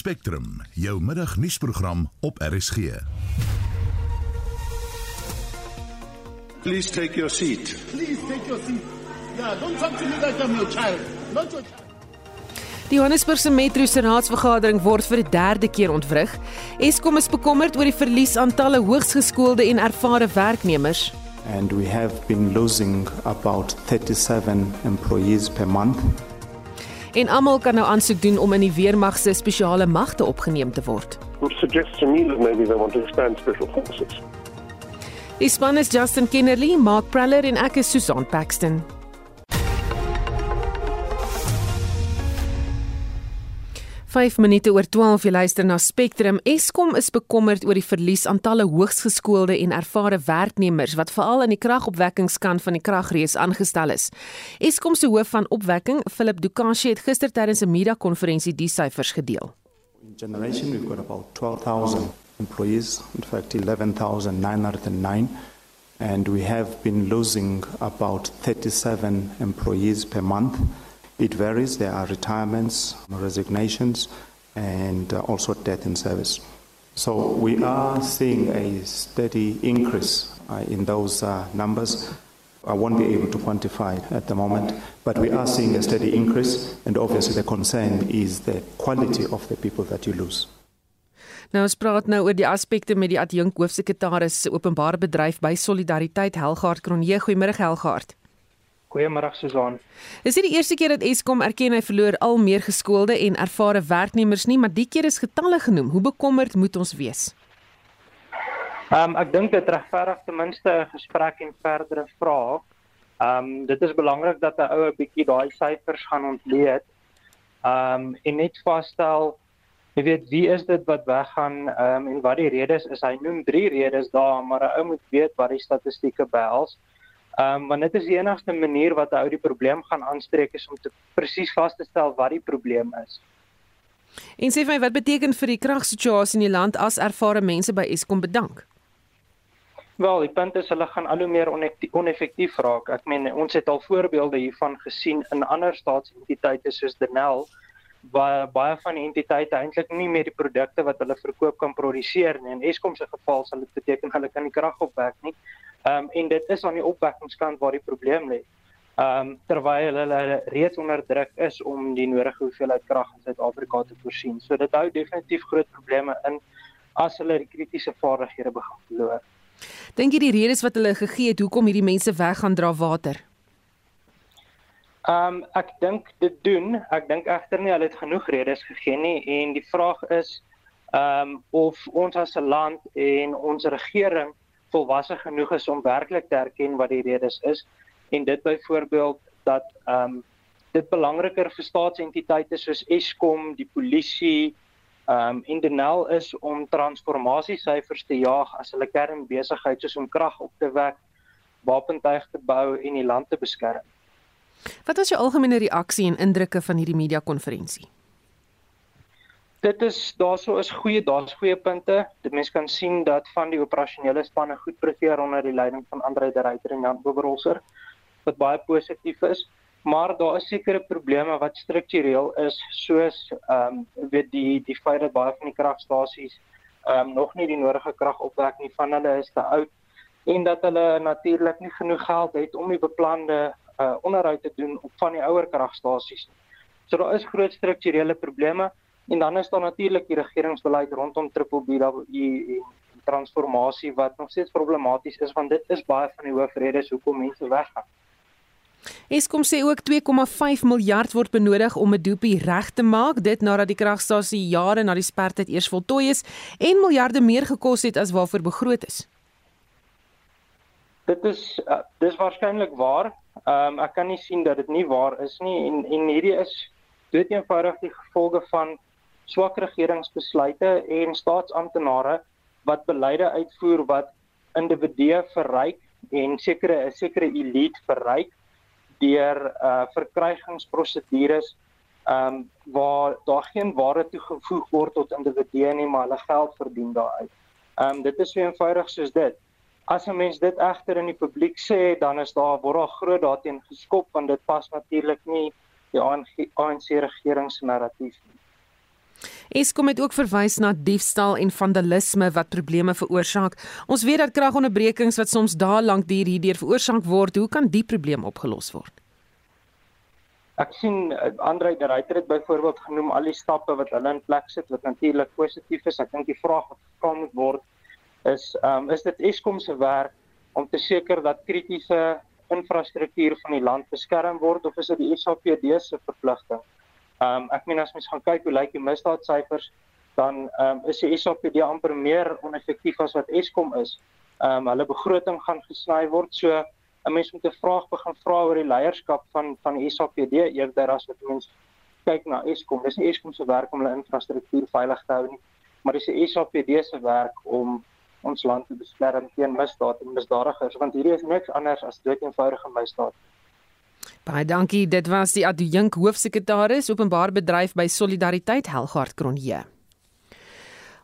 Spectrum, jou middagnuusprogram op RSG. Please take your seat. Please take your seat. Yeah, don't talk to me like I'm your child. Not your child. Die Johannesburgse Metro se raadsvergadering word vir die derde keer ontwrig. Eskom is bekommerd oor die verlies aan talle hoogsgeskoolde en ervare werknemers. and we have been losing about 37 employees per month. En almal kan nou aansoek doen om in die weermag se spesiale magte opgeneem te word. It suggests to me that maybe they want to expand special forces. Die span is Justin Kennerly, Mark Praller en ek is Susan Paxton. 5 minute oor 12 jy luister na Spectrum. Eskom is bekommerd oor die verlies aan talle hoogsgeskoolde en ervare werknemers wat veral in die kragopwekkingskant van die kragrees aangestel is. Eskom se hoof van opwekking, Philip Dukashi, het gister tydens 'n media-konferensie die syfers gedeel. In generation, we've got about 12,000 employees, in fact, 11,909. And we have been losing about 37 employees per month. It varies. There are retirements, resignations, and uh, also death in service. So we are seeing a steady increase uh, in those uh, numbers. I won't be able to quantify it at the moment, but we are seeing a steady increase, and obviously the concern is the quality of the people that you lose. Nou ons praat nou oor die aspekte met die adjunk hoofsekretaris openbare bedryf by Solidariteit Helgaard Kronje. Goeiemôre Helgaard. Goeiemôre Susan. Dis nie die eerste keer dat Eskom erken hy verloor al meer geskoolde en ervare werknemers nie, maar die keer is getalle genoem. Hoe bekommerd moet ons wees? Ehm um, ek dink dit regverdig ten minste 'n gesprek en verdere vrae. Ehm um, dit is belangrik dat 'n ou 'n bietjie daai syfers gaan ontleed. Ehm um, en net vasstel jy weet wie is dit wat weggaan ehm um, en wat die redes is. Hy noem drie redes daar, maar 'n ou moet weet wat die statistieke behels. Ehm um, want dit is die enigste manier wat 'n ou die probleem gaan aanspreek is om te presies vas te stel wat die probleem is. En sê vir my wat beteken vir die kragsituasie in die land as ervare mense by Eskom bedank? Wel, die punt is hulle gaan al hoe meer oneffektief raak. Ek meen ons het al voorbeelde hiervan gesien in ander staatsentiteite soos Denel waar baie van die entiteite eintlik nie meer die produkte wat hulle verkoop kan produseer nie. In Eskom se geval sal dit beteken hulle kan nie krag opwek nie. Ehm um, en dit is aan die opwekkingskant waar die probleem lê. Ehm um, terwyl hulle reeds onder druk is om die nodige hoeveelheid krag in Suid-Afrika te voorsien. So dit hou definitief groot probleme in as hulle die kritiese vaardighede begin verloor. Dink jy die redes wat hulle gegee het hoekom hierdie mense weg gaan dra water? Ehm um, ek dink dit doen. Ek dink egter nie hulle het genoeg redes gegee nie en die vraag is ehm um, of ons as 'n land en ons regering volwasse genoeg is om werklik te erken wat die redes is en dit byvoorbeeld dat ehm um, dit belangriker vir staatsentiteite soos Eskom, die polisie, ehm um, en Denel is om transformasiesyfers te jaag as hulle kernbesigheid soos om krag op te wek, wapentuig te bou en die land te beskerm. Wat was jou algemene reaksie en indrukke van hierdie media konferensie? Dit is daarso is goeie daar's goeie punte. Dit mense kan sien dat van die operasionele spanne goed presteer onder die leiding van Andre de Ruyter en Jan Oberholzer wat baie positief is, maar daar is sekere probleme wat struktureel is soos ehm um, weet die die feit dat baie van die kragstasies ehm um, nog nie die nodige krag opwek nie van hulle is te oud en dat hulle natuurlik nie genoeg geld het om die beplande uh, onderhoud te doen op van die ouer kragstasies. So daar is groot strukturele probleme en dan is daar natuurlik die regeringsbeleid rondom Triple B en transformasie wat nog steeds problematies is want dit is baie van die hoofredes hoekom mense weggaan. Eskom sê ook 2,5 miljard word benodig om 'n doopie reg te maak dit nadat die kragstasie jare na die spertyd eers voltooi is en miljarde meer gekos het as waarvoor begroot is. Dit is uh, dis waarskynlik waar. Ehm um, ek kan nie sien dat dit nie waar is nie en en hierdie is dood eenvoudig die gevolge van swak regeringsbesluite en staatsamptenare wat beleide uitvoer wat individue verryk en sekere 'n sekere elite verryk deur uh verkrygingsprosedures ehm um, waar daar geen waarde toegevoeg word tot individue nie maar hulle geld verdien daaruit. Ehm um, dit is so eenvoudig soos dit. As 'n mens dit egter in die publiek sê, dan is daar word daar groot daarteen geskop want dit pas natuurlik nie die ANC, ANC regeringsnarratief nie. Eskom het ook verwys na diefstal en vandalisme wat probleme veroorsaak. Ons weet dat kragonderbrekings wat soms dae lank duur hierdeur veroorsaak word. Hoe kan die probleem opgelos word? Ek sien eh, Andre de Ruyter het byvoorbeeld genoem al die stappe wat hulle in plek sit wat natuurlik positief is. Ek dink die vraag wat gevra moet word is um, is dit Eskom se werk om te seker dat kritiese infrastruktuur van die land beskerm word of is dit die SAPD se verpligting? Ehm um, ek meen as mens gaan kyk hoe lyk die misdaadsyfers, dan ehm um, is die SAPD amper meer oneffektief as wat Eskom is. Ehm um, hulle begroting gaan gesny word. So 'n mens moet 'n vraag begin vra oor die leierskap van van die SAPD eerder as wat mens kyk na Eskom. Dis nie Eskom se werk om hulle infrastruktuur veilig te hou nie, maar dis die SAPD se werk om ons land te beskerm teen misdaad en misdadigers want hierdie is niks anders as doeteenvoudige misdaad. Baie dankie. Dit was die adjunk hoofsekretaris openbaar bedryf by Solidariteit Helgard Kronje.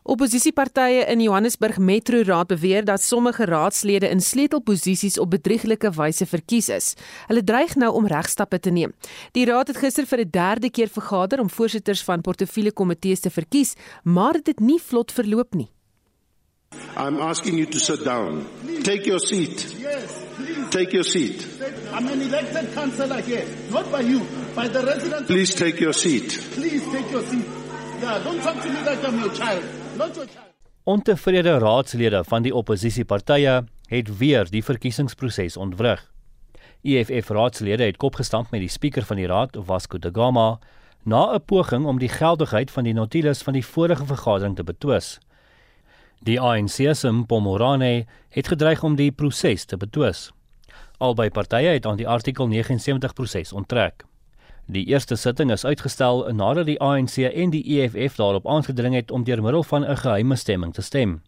Opposisiepartye in Johannesburg Metro Raad beweer dat sommige raadslede in sleutelposisies op bedrieglike wyse verkies is. Hulle dreig nou om regstappe te neem. Die raad het gister vir 'n derde keer vergader om voorsitters van portefeuljekomitees te verkies, maar dit het nie vlot verloop nie. I'm asking you to sit down. Take your seat. Yes. Take your seat. I'm an elected councillor here, not by you, by the residents. Please take your seat. Please take your seat. Yeah, don't talk to me like I'm your child. Not your child. Ontevrede raadslede van die oppositiepartye het weer die verkiesingsproses ontwrig. EFF raadslede het kopgestamp met die spreker van die raad, Vasco da Gama, na 'n poging om die geldigheid van die notules van die vorige vergadering te betwis. Die ANC se Mpomorane het gedreig om die proses te betwis. Albei partye het aan die artikel 79 proses onttrek. Die eerste sitting is uitgestel nadat die ANC en die EFF daarop aangedring het om deur middel van 'n geheime stemming te stem.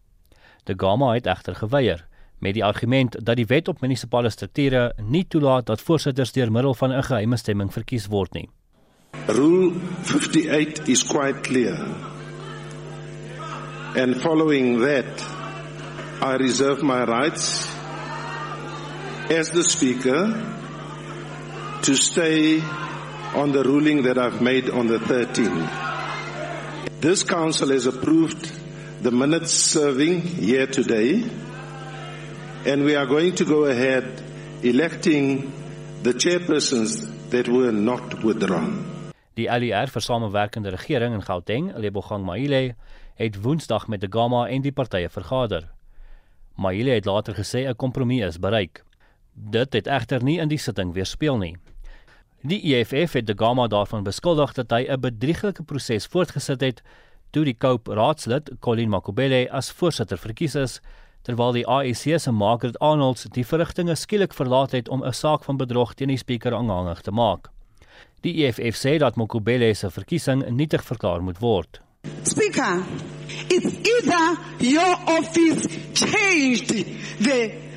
De Gama het egter geweier met die argument dat die wet op munisipale strukture nie toelaat dat voorsitters deur middel van 'n geheime stemming verkies word nie. Rule 58 is quite clear. And following that, I reserve my rights as the Speaker to stay on the ruling that I've made on the 13th. This Council has approved the minutes serving here today, and we are going to go ahead electing the chairpersons that were not withdrawn. Die ALR vir samewerkende regering in Gauteng, Lebogang Maile, het Woensdag met die Gama en die partye vergader. Maile het later gesê 'n kompromie is bereik. Dit het egter nie in die sitting weerspieël nie. Die EFF het die Gama daarvan beskuldig dat hy 'n bedrieglike proses voortgesit het toe die Cope raadslid Colin Makobele as voorsitter verkies is terwyl die AEC se Margaret Arnolds die verrigtinge skielik verlaat het om 'n saak van bedrog teen die spreker aanhangig te maak. Die EFF sê dat Makobele se verkiesing nietig verklaar moet word. Speaker, it's either your office changed the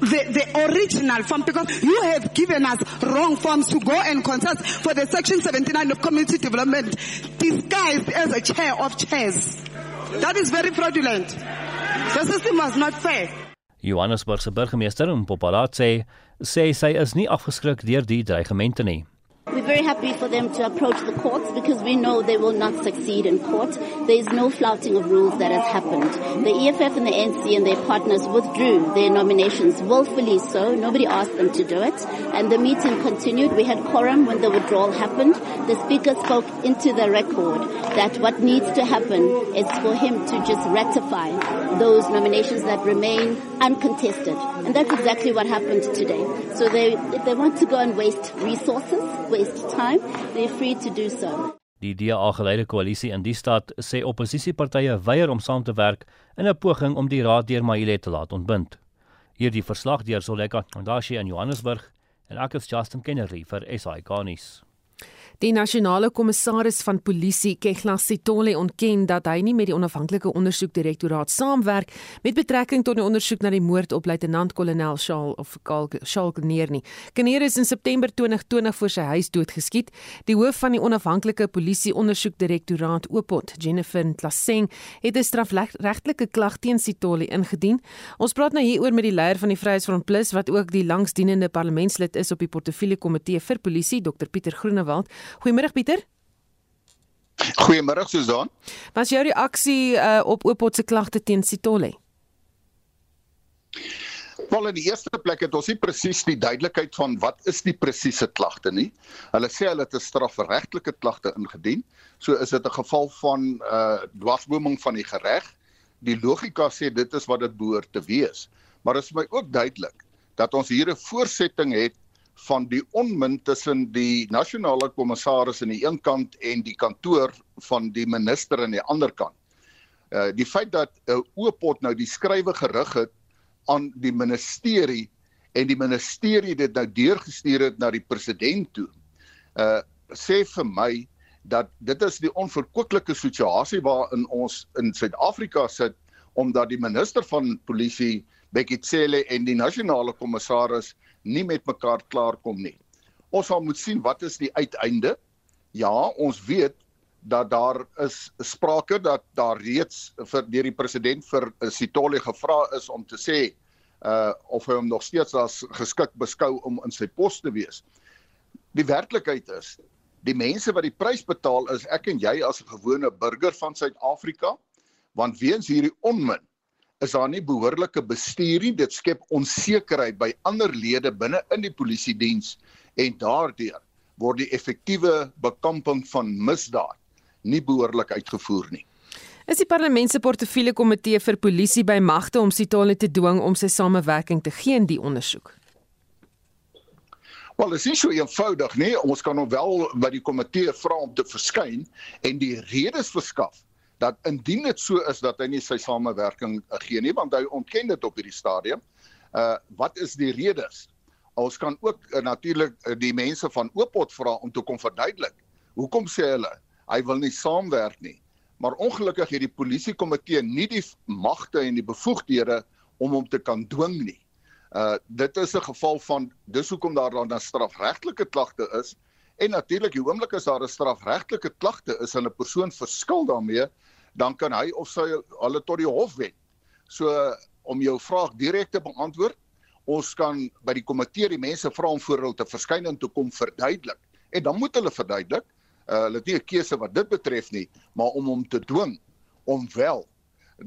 the, the original form because you have given us wrong forms to go and contest for the section 79 of community development disguised as a chair of chairs. That is very fraudulent. The system was not fair. Johannesburg se burgemeester Mpopalatse sê sy is nie afgeskrik deur die dreigemente nie. We're very happy for them to approach the courts because we know they will not succeed in court. There is no flouting of rules that has happened. The EFF and the NC and their partners withdrew their nominations willfully so. Nobody asked them to do it. And the meeting continued. We had quorum when the withdrawal happened. The speaker spoke into the record that what needs to happen is for him to just ratify those nominations that remain uncontested. And that's exactly what happened today. So they, if they want to go and waste resources, waste time, they're free to do so. Die DA-geleide koalisie in die stad sê oppositiepartye weier om saam te werk in 'n poging om die raad deur Maile te laat ontbind. Hierdie verslag deur Soleka Ndashi in Johannesburg en ek is Justin Kennedy vir SAK nuus. Die nasionale kommissaris van polisie, Kegla Sitole, ontken dat hy nie met die onafhanklike ondersoekdirektoraat saamwerk met betrekking tot die ondersoek na die moord op luitenant-kolonel Shaal of Shaal Kneer nie. Kneer is in September 2020 voor sy huis doodgeskiet. Die hoof van die onafhanklike polisie ondersoekdirektoraat, Opot, Jennifer Tlaseng, het 'n strafregtelike klag teen Sitole ingedien. Ons praat nou hieroor met die leier van die Vryheidsfront Plus wat ook die langsdienende parlementslid is op die portefeulje komitee vir polisie, Dr Pieter Groenewald. Goeiemôre Pieter. Goeiemôre Susan. Was jou reaksie uh, op Oopot se klagte teen Sitole? Wel in die eerste plek het ons nie presies die duidelikheid van wat is die presiese klagte nie. Hulle sê hulle het 'n strafregtelike klagte ingedien. So is dit 'n geval van uh dwarsboming van die reg. Die logika sê dit is wat dit behoort te wees. Maar dit is my ook duidelik dat ons hier 'n voorsetting het van die onmin tussen die nasionale kommissaris aan die een kant en die kantoor van die minister aan die ander kant. Uh die feit dat 'n uh, oopot nou die skrywe gerig het aan die ministerie en die ministerie dit nou deurgestuur het na die president toe. Uh sê vir my dat dit is die onverkwikkelike situasie waarin ons in Suid-Afrika sit omdat die minister van polisie Bekkie Cele en die nasionale kommissaris nie met mekaar klaarkom nie. Ons sal moet sien wat is die uiteinde. Ja, ons weet dat daar is sprake dat daar reeds vir deur die president vir uh, Sitole gevra is om te sê uh of hy hom nog steeds as geskik beskou om in sy pos te wees. Die werklikheid is die mense wat die prys betaal is ek en jy as 'n gewone burger van Suid-Afrika want weens hierdie onmin is daar nie behoorlike bestuur nie dit skep onsekerheid by ander lede binne in die polisie diens en daardeur word die effektiewe bekamping van misdaad nie behoorlik uitgevoer nie. Is die parlement se portefeulje komitee vir polisie by magte om Sitole te dwing om sy samewerking te gee in die ondersoek? Wel, dit is nie so eenvoudig nie. Ons kan hom wel by die komitee vra om te verskyn en die redes verskaf dat indien dit so is dat hy nie sy samewerking gee nie, want hy ontken dit op hierdie stadium. Uh wat is die redes? Ons kan ook uh, natuurlik uh, die mense van Oopot vra om te kom verduidelik. Hoekom sê hulle hy wil nie saamwerk nie? maar ongelukkig het die polisiekomitee nie die magte en die bevoegdhede om hom te kan dwing nie. Uh dit is 'n geval van dis hoekom daar dan 'n strafregtelike klagte is en natuurlik die oomblik as daar 'n strafregtelike klagte is en 'n persoon verskil daarmee, dan kan hy of sy hulle tot die hof wen. So om jou vraag direk te beantwoord, ons kan by die komitee die mense vra om voor hulle te verskyn en te kom verduidelik. En dan moet hulle verduidelik uh, hulle het nie 'n keuse wat dit betref nie, maar om hom te dwing om wel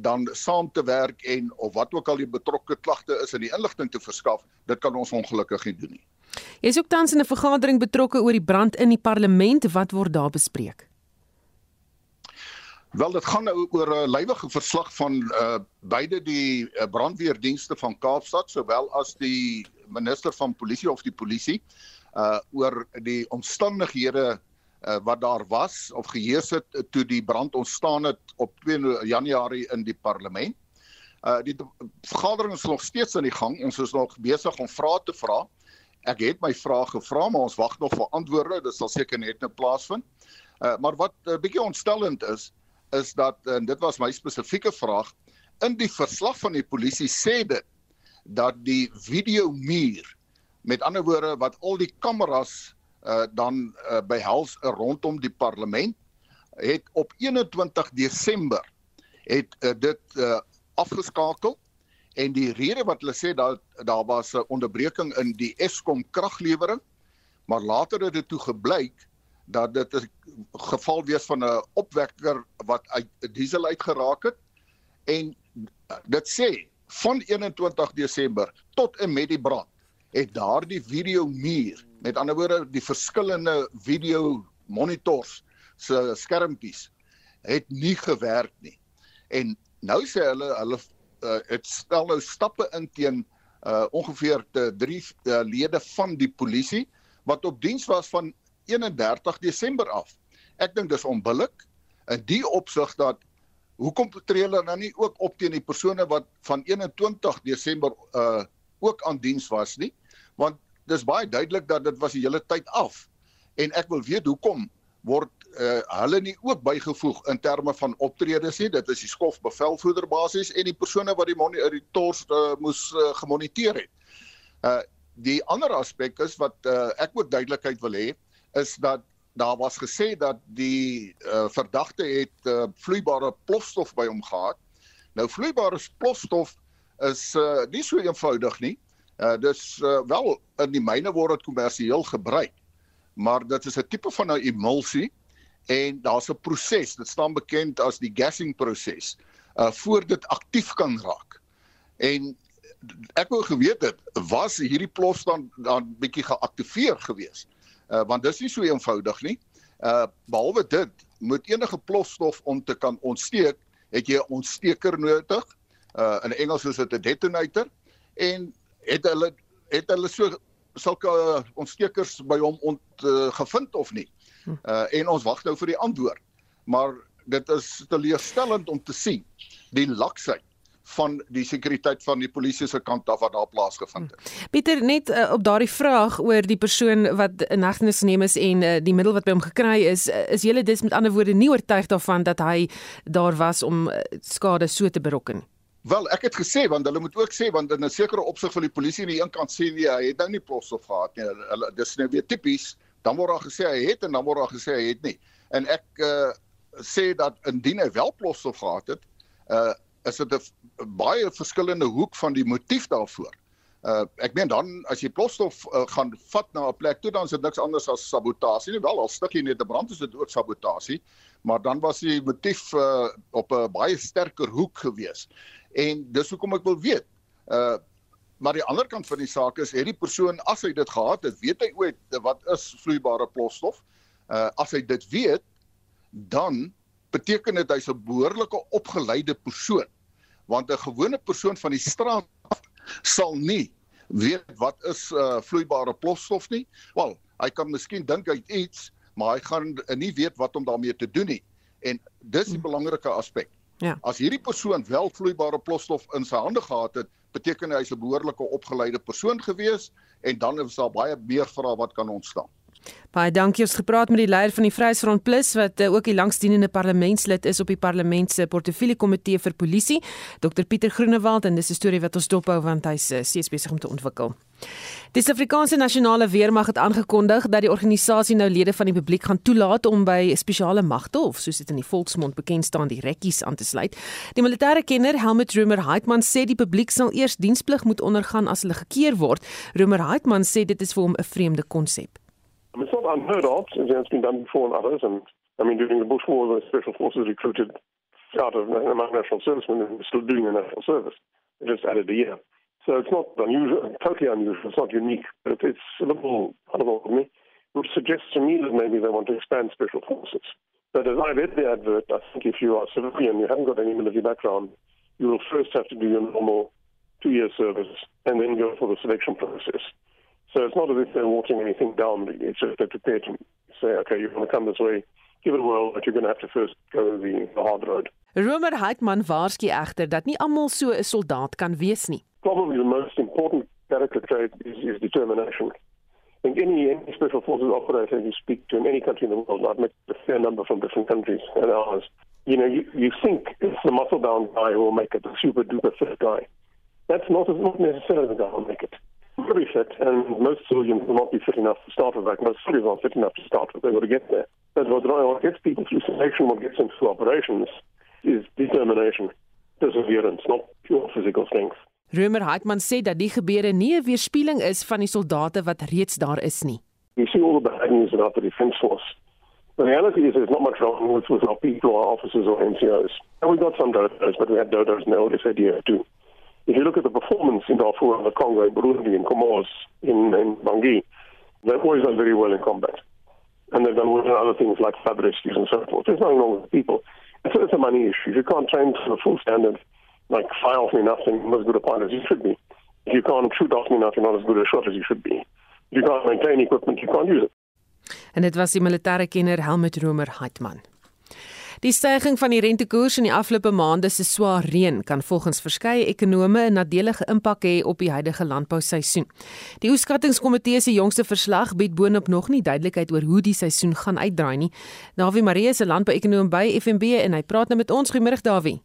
dan saam te werk en of wat ook al die betrokke klagte is in die inligting te verskaf, dit kan ons ongelukkig nie doen nie. Jy is ook tans in 'n vergadering betrokke oor die brand in die parlement, wat word daar bespreek? Wel dit gaan nou oor 'n lywige verslag van uh beide die uh, brandweerdienste van Kaapstad sowel as die minister van polisie of die polisie uh oor die omstandighede uh, wat daar was of geheers het uh, toe die brand ontstaan het op 2 Januarie in die parlement. Uh die vergadering is nog steeds aan die gang. Ons is nog besig om vrae te vra. Ek het my vrae gevra, maar ons wag nog vir antwoorde. Dit sal seker net nou plaasvind. Uh maar wat 'n uh, bietjie ontstellend is, is dat en dit was my spesifieke vraag in die verslag van die polisie sê dit dat die video muur met ander woorde wat al die kameras uh, dan uh, behels rondom die parlement het op 21 Desember het uh, dit uh, afgeskakel. En die rede wat hulle sê dat daar was 'n onderbreking in die Eskom kraglewering maar later het dit toe gebleik dat dit 'n geval wees van 'n opwekker wat uit diesel uitgeraak het en dit sê van 21 Desember tot en met die brand het daardie video muur met ander woorde die verskillende video monitors se skermpies het nie gewerk nie. En nou sê hulle hulle uh, het stel nou stappe in teen uh, ongeveer te drie uh, lede van die polisie wat op diens was van 31 Desember af. Ek dink dis onbillik in die opsig dat hoekom tree hulle nou nie ook op teen die persone wat van 21 Desember uh ook aan diens was nie? want dis baie duidelik dat dit was die hele tyd af en ek wil weet hoekom word uh, hulle nie ook bygevoeg in terme van optredes nie dit is die skof bevelvoerder basies en die persone wat die monitors uh, moes uh, gemoniteer het. Uh die ander aspek is wat uh, ek ook duidelikheid wil hê is dat daar was gesê dat die uh, verdagte het uh, vloeibare plofstof by hom gehad. Nou vloeibare plofstof is uh, nie so eenvoudig nie. Uh dis uh, wel in die myne word dit kommersieel gebruik. Maar dit is 'n tipe van 'n emulsie en daar's 'n proses, dit staan bekend as die gassing proses, uh voor dit aktief kan raak. En ek wou geweet het was hierdie plof dan dan bietjie geaktiveer gewees. Uh want dis nie so eenvoudig nie. Uh behalwe dit moet enige plofstof om te kan ontsteek, het jy 'n ontsteker nodig. Uh in Engels is dit 'n detonator en het hulle het hulle so sulke uh, ontstekers by hom ont uh, gevind of nie. Uh en ons wag nou vir die antwoord. Maar dit is teleurstellend om te sien die laksheid van die sekuriteit van die polisie se kant af wat daar plaasgevind het. Pieter net uh, op daardie vraag oor die persoon wat in hegtenis geneem is en uh, die middel wat by hom gekry is, uh, is julle dis met ander woorde nie oortuig daarvan dat hy daar was om uh, skade so te berokken? Wel, ek het gesê want hulle moet ook sê want in 'n sekere opsig van die polisie aan die een kant sê nee, hy het nou nie plofstof gehad nie. Hulle dis nou weer tipies, dan word daar gesê hy het en dan word daar gesê hy het nie. En ek uh, sê dat indien hy wel plofstof gehad het, uh is dit 'n baie verskillende hoek van die motief daarvoor. Uh ek meen dan as jy plofstof uh, gaan vat na 'n plek toe dan is dit niks anders as sabotasie. Nie wel al stukkie net 'n brand is dit ook sabotasie, maar dan was die motief uh op 'n baie sterker hoek gewees. En dis hoekom ek wil weet. Uh maar die ander kant van die saak is het die persoon as hy dit gehad het, weet hy ooit wat is vloeibare plofstof? Uh as hy dit weet, dan beteken dit hy's 'n behoorlike opgeleide persoon want 'n gewone persoon van die straat sal nie weet wat is uh, vloeibare plofstof nie. Wel, hy kan miskien dink hy iets, maar hy gaan nie weet wat om daarmee te doen nie. En dis die hmm. belangrike aspek. Ja. As hierdie persoon wel vloeibare plofstof in sy hande gehad het, beteken hy hy's 'n behoorlike opgeleide persoon gewees en dan is daar baie meer vrae wat kan ontstaan. Baie dankie ons gepraat met die leier van die Vryheidsfront Plus wat uh, ook die langsdienende parlementslid is op die parlement se portefeulje komitee vir polisie, Dr Pieter Groenewald en dis 'n storie wat ons dophou want hy's uh, steeds besig om te ontwikkel. Die Suid-Afrikaanse Nasionale Weermag het aangekondig dat die organisasie nou lede van die publiek gaan toelaat om by spesiale magte of soos dit in die volksmond bekend staan die rekkies aan te sluit. Die militêre kenner Helmut Rumer Heitman sê die publiek sal eers diensplig moet ondergaan as hulle gekeer word. Rumer Heitman sê dit is vir hom 'n vreemde konsep. I mean, it's not unheard of, it's been done before in others. And I mean, during the Bush War, the special forces recruited out of among national servicemen and still doing the national service. They just added a year. So it's not unusual, totally unusual. It's not unique, but it's a little out of ordinary, which suggests to me that maybe they want to expand special forces. But as I read the advert, I think if you are civilian, and you haven't got any military background, you will first have to do your normal two-year service and then go for the selection process. So it's not as if they're watching anything down. It's just they're prepared to say, okay, you're going to come this way, give it a whirl, but you're going to have to first go the, the hard road. Romer Heitman waarsku egter dat nie almal so 'n soldaat kan wees nie. Probably the most important character trait is, is determination. I think any, any special forces operator you speak to in any country in the world, I've met a fair number from different countries and ours, you know, you, you think it's the muscle bound guy who will make it, the super duper fit guy. That's not, not necessarily the guy who will make it. Very fit, and most civilians will not be fit enough to start with. Like most civilians aren't fit enough to start with. They've got to get there. But what, gets people through selection, what gets them through operations, is determination, perseverance, not pure physical strength. Römer Heitman sê dat die gebeure nie 'n weerspieëling is van die soldate wat reeds daar is nie. You see all the bad news about the defense force. The reality is there's not much wrong with, with our people, our officers or NCOs. And we got some dodos, but we had dodos in the old SADF too. If you look at the performance in Darfur and the Congo, in Burundi, in Comoros, in, in Bangui, they've always done very well in combat. And they've done well in other things like flood rescues and so forth. There's nothing wrong with people. It's, it's a money issue. If you can't train to the full standard, like fire off enough, then you're not as good a pilot as you should be. If you can't shoot off enough, you're not as good a shot as you should be. If you can't maintain equipment, you can't use it. En dit was die militêre kenner Helmut Romer Heitman. Die stygings van die rentekoers in die afgelope maande se swaar reën kan volgens verskeie ekonome 'n nadelige impak hê op die huidige landbouseisoen. Die oeskattingskomitee se jongste verslag bied boonop nog nie duidelikheid oor hoe die seisoen gaan uitdraai nie. Dawie Marie is 'n landbouekonoom by FNB en hy praat nou met ons. Goeiemôre Dawie.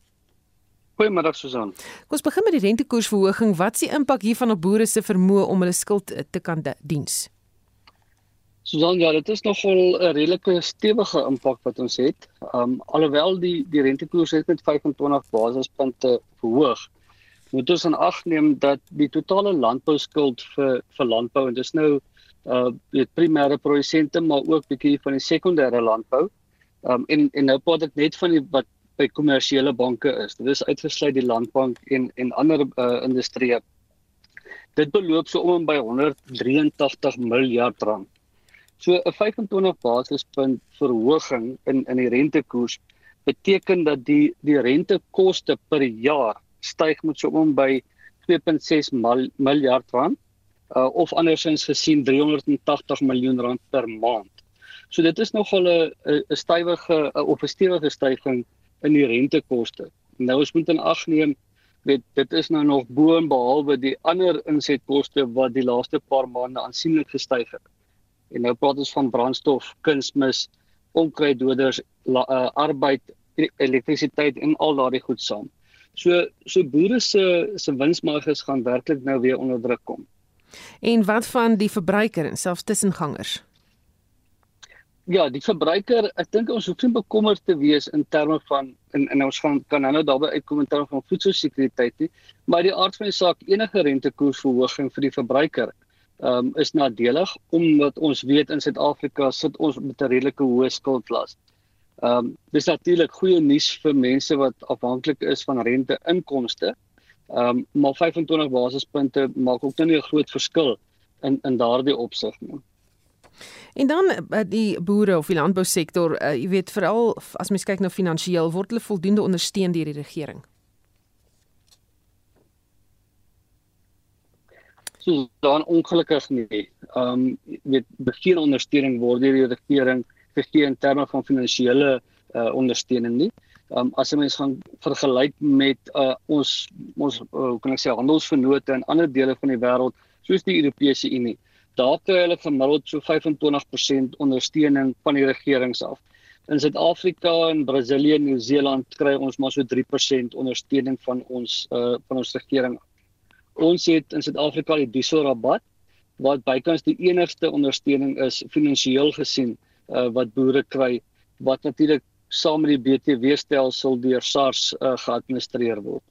Goeiemôre Susan. Kom ons begin met die rentekoersverhoging. Wat is die impak hiervan op boere se vermoë om hulle skuld te kan diens? Susan, ja, dit is nogal 'n redelike stewige impak wat ons het. Um alhoewel die die rentekoers het met 25 basispunte verhoog, moet ons in ag neem dat die totale landbouskuld vir vir landbou en dis nou uh die primêre produsente maar ook bietjie van die sekondêre landbou Um en en nou praat ek net van die wat by kommersiële banke is. Dit is uitgesluit die landbank en en ander uh, industrieë. Dit beloop so om en by 183 miljard rand. So 'n 25 basispunt verhoging in in die rentekoers beteken dat die die rentekoste per jaar styg met so om by 2.6 miljard rand uh, of andersins gesien 380 miljoen rand per maand. So dit is nogal 'n 'n stywige of 'n stewige stygings in die rentekoste. Nou ons moet in ag neem weet dit is nou nog bo en behalwe die ander insetkoste wat die laaste paar maande aansienlik gestyg het. En nou praat ons van brandstof, kunsmis, onkruiddoders, uh, arbeid, e-, elektrisiteit en al daardie goed saam. So so boere se se winsmarges gaan werklik nou weer onder druk kom. En wat van die verbruiker en selfs tussengangers? Ja, die verbruiker, ek dink ons hoef nie bekommerd te wees in terme van en en ons gaan kan nou daarby uitkom in terme van voedselsekuriteit nie, maar die aard van die saak enige rentekoersverhoging vir die verbruiker um, is nadelig omdat ons weet in Suid-Afrika sit ons met 'n redelike hoë skuldlas. Ehm um, dis natuurlik goeie nuus vir mense wat afhanklik is van rente inkomste. Ehm um, maar 25 basispunte maak ook nie 'n groot verskil in in daardie opsig nie. En dan eh, die boere of die landbousektor, uh, jy weet veral as mens kyk na finansiëel word hulle voldoende ondersteun deur die regering. So dan ongelukkig nie. Ehm um, weet begin ondersteuning word deur die regering gegee in terme van finansiële uh, ondersteuning nie. Ehm um, as 'n mens gaan vergelyk met uh, ons ons uh, hoe kan ek sê handelsvennote in ander dele van die wêreld soos die Europese Unie daar kry hulle gemiddeld so 25% ondersteuning van die regerings af. In Suid-Afrika en Brasilië en Nieu-Seeland kry ons maar so 3% ondersteuning van ons uh van ons regering. Ons het in Suid-Afrika die dieselrabat wat bykans die enigste ondersteuning is finansiëel gesien uh wat boere kry wat natuurlik saam met die BTW stelsel deur SARS uh, geadministreer word.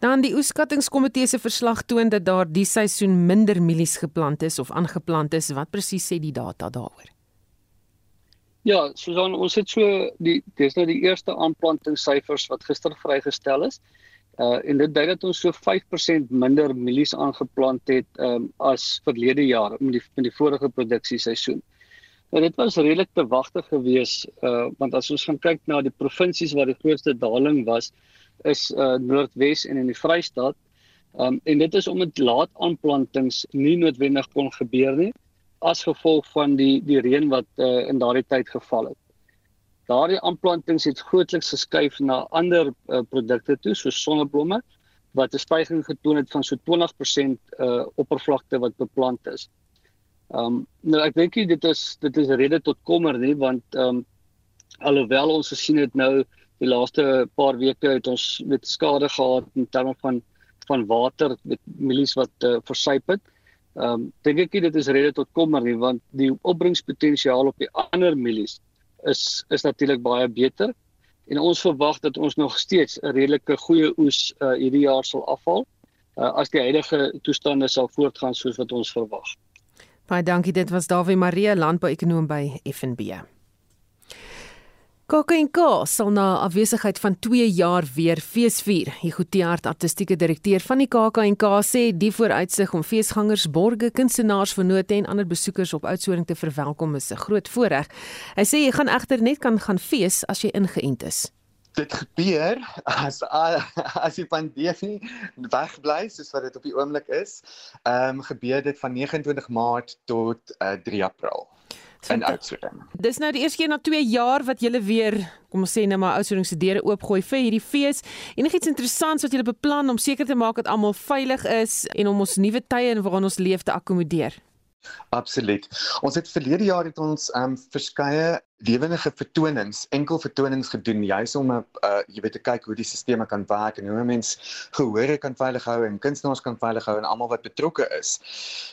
Dan die oeskattingskomitee se verslag toon dat daar die seisoen minder mielies geplant is of aangeplant is. Wat presies sê die data daaroor? Ja, Susan, ons het so die dis nou die eerste aanplantingssyfers wat gister vrygestel is. Uh en dit dui dat ons so 5% minder mielies aangeplant het um as verlede jaar met die met die vorige produksieseisoen. Nou dit was redelik te wagte geweest uh want as ons gaan kyk na die provinsies waar die grootste daling was, is uh Noordwes en in die Vrystaat. Um en dit is omdat laat aanplantings nie noodwendig kon gebeur nie as gevolg van die die reën wat uh in daardie tyd geval het. Daardie aanplantings het grootliks geskuif na ander uh, produkte toe soos sonneblomme wat 'n stygings getoon het van so 20% uh oppervlakte wat beplant is. Um nou ek dink dit is dit is rede tot kommer nie want um alhoewel ons gesien het nou die laaste paar weke het ons met skade gehad in terme van van water met mielies wat uh, versuip het. Ehm um, dink ek dit is rede tot kommer nie want die opbrengspotensiaal op die ander mielies is is natuurlik baie beter en ons verwag dat ons nog steeds 'n redelike goeie oes uh, hierdie jaar sal afval uh, as die huidige toestande sal voortgaan soos wat ons verwag. Baie dankie dit was Dawie Marie landbou-ekonoom by FNB. KAKNK sal na afwesigheid van 2 jaar weer feesvier. Hugo Tiaart, artistieke direkteur van die KAKNK, sê die vooruitsig om feesgangers, borgers, kunstenaars, vennote en ander besoekers op Oudtshoorn te verwelkom is 'n groot voorreg. Hy sê jy gaan egter net kan gaan fees as jy ingeënt is. Dit gebeur as as die pandemie wegbly soos wat dit op die oomblik is. Ehm um, gebeur dit van 29 Maart tot uh, 3 April in Oudtshoorn. Dis nou die eerste keer na 2 jaar wat julle weer, kom ons sê nou maar Oudtshoorn se deure oopgooi vir hierdie fees. Enigiets interessants wat julle beplan om seker te maak dat almal veilig is en om ons nuwe tye waarin ons leef te akkommodeer? Absoluut. Ons het verlede jaar het ons ehm um, verskeie lewendige vertonings, enkel vertonings gedoen juis om 'n uh, uh, jy weet te kyk hoe die stelsels kan werk en hoe mense gehore kan veilig hou en kunstenaars kan veilig hou en almal wat betrokke is.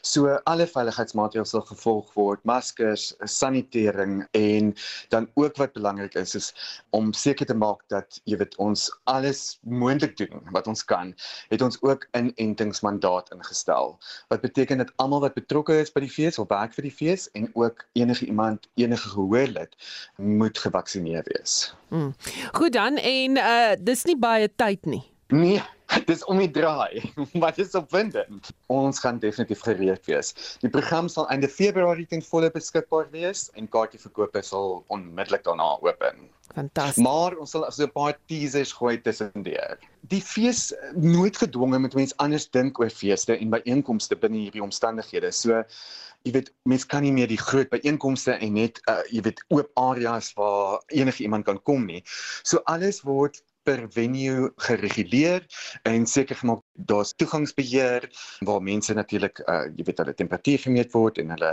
So alle veiligheidsmaatreëls sal gevolg word, maskers, sanitering en dan ook wat belangrik is is om seker te maak dat jy weet ons alles moontlik doen wat ons kan. Het ons ook 'n inentingsmandaat ingestel. Wat beteken dat almal wat betrokke is by die fees, wil werk vir die fees en ook enige iemand enige gehoorlid moet gevaksinereer wees. Hmm. Goed dan en uh dis nie baie tyd nie. Nee, dis om die draai, maar dit is opwindend. Ons gaan definitief gereed wees. Die program sal einde Februarie ten volle beskikbaar wees en kaartjieverkope sal onmiddellik daarna open. Fantasties. Maar ons sal so 'n paar teasers gooi tussendeur. Die fees nooit gedwonge met mense anders dink oor feeste en byeenkomste binne hierdie omstandighede. So jy weet mense kan nie meer die groot byeenkomste en net uh, jy weet oop areas waar enige iemand kan kom nie. So alles word per venue gereguleer en seker gemaak daar's toegangsbeheer waar mense natuurlik uh, jy weet hulle temperatuur gemeet word en hulle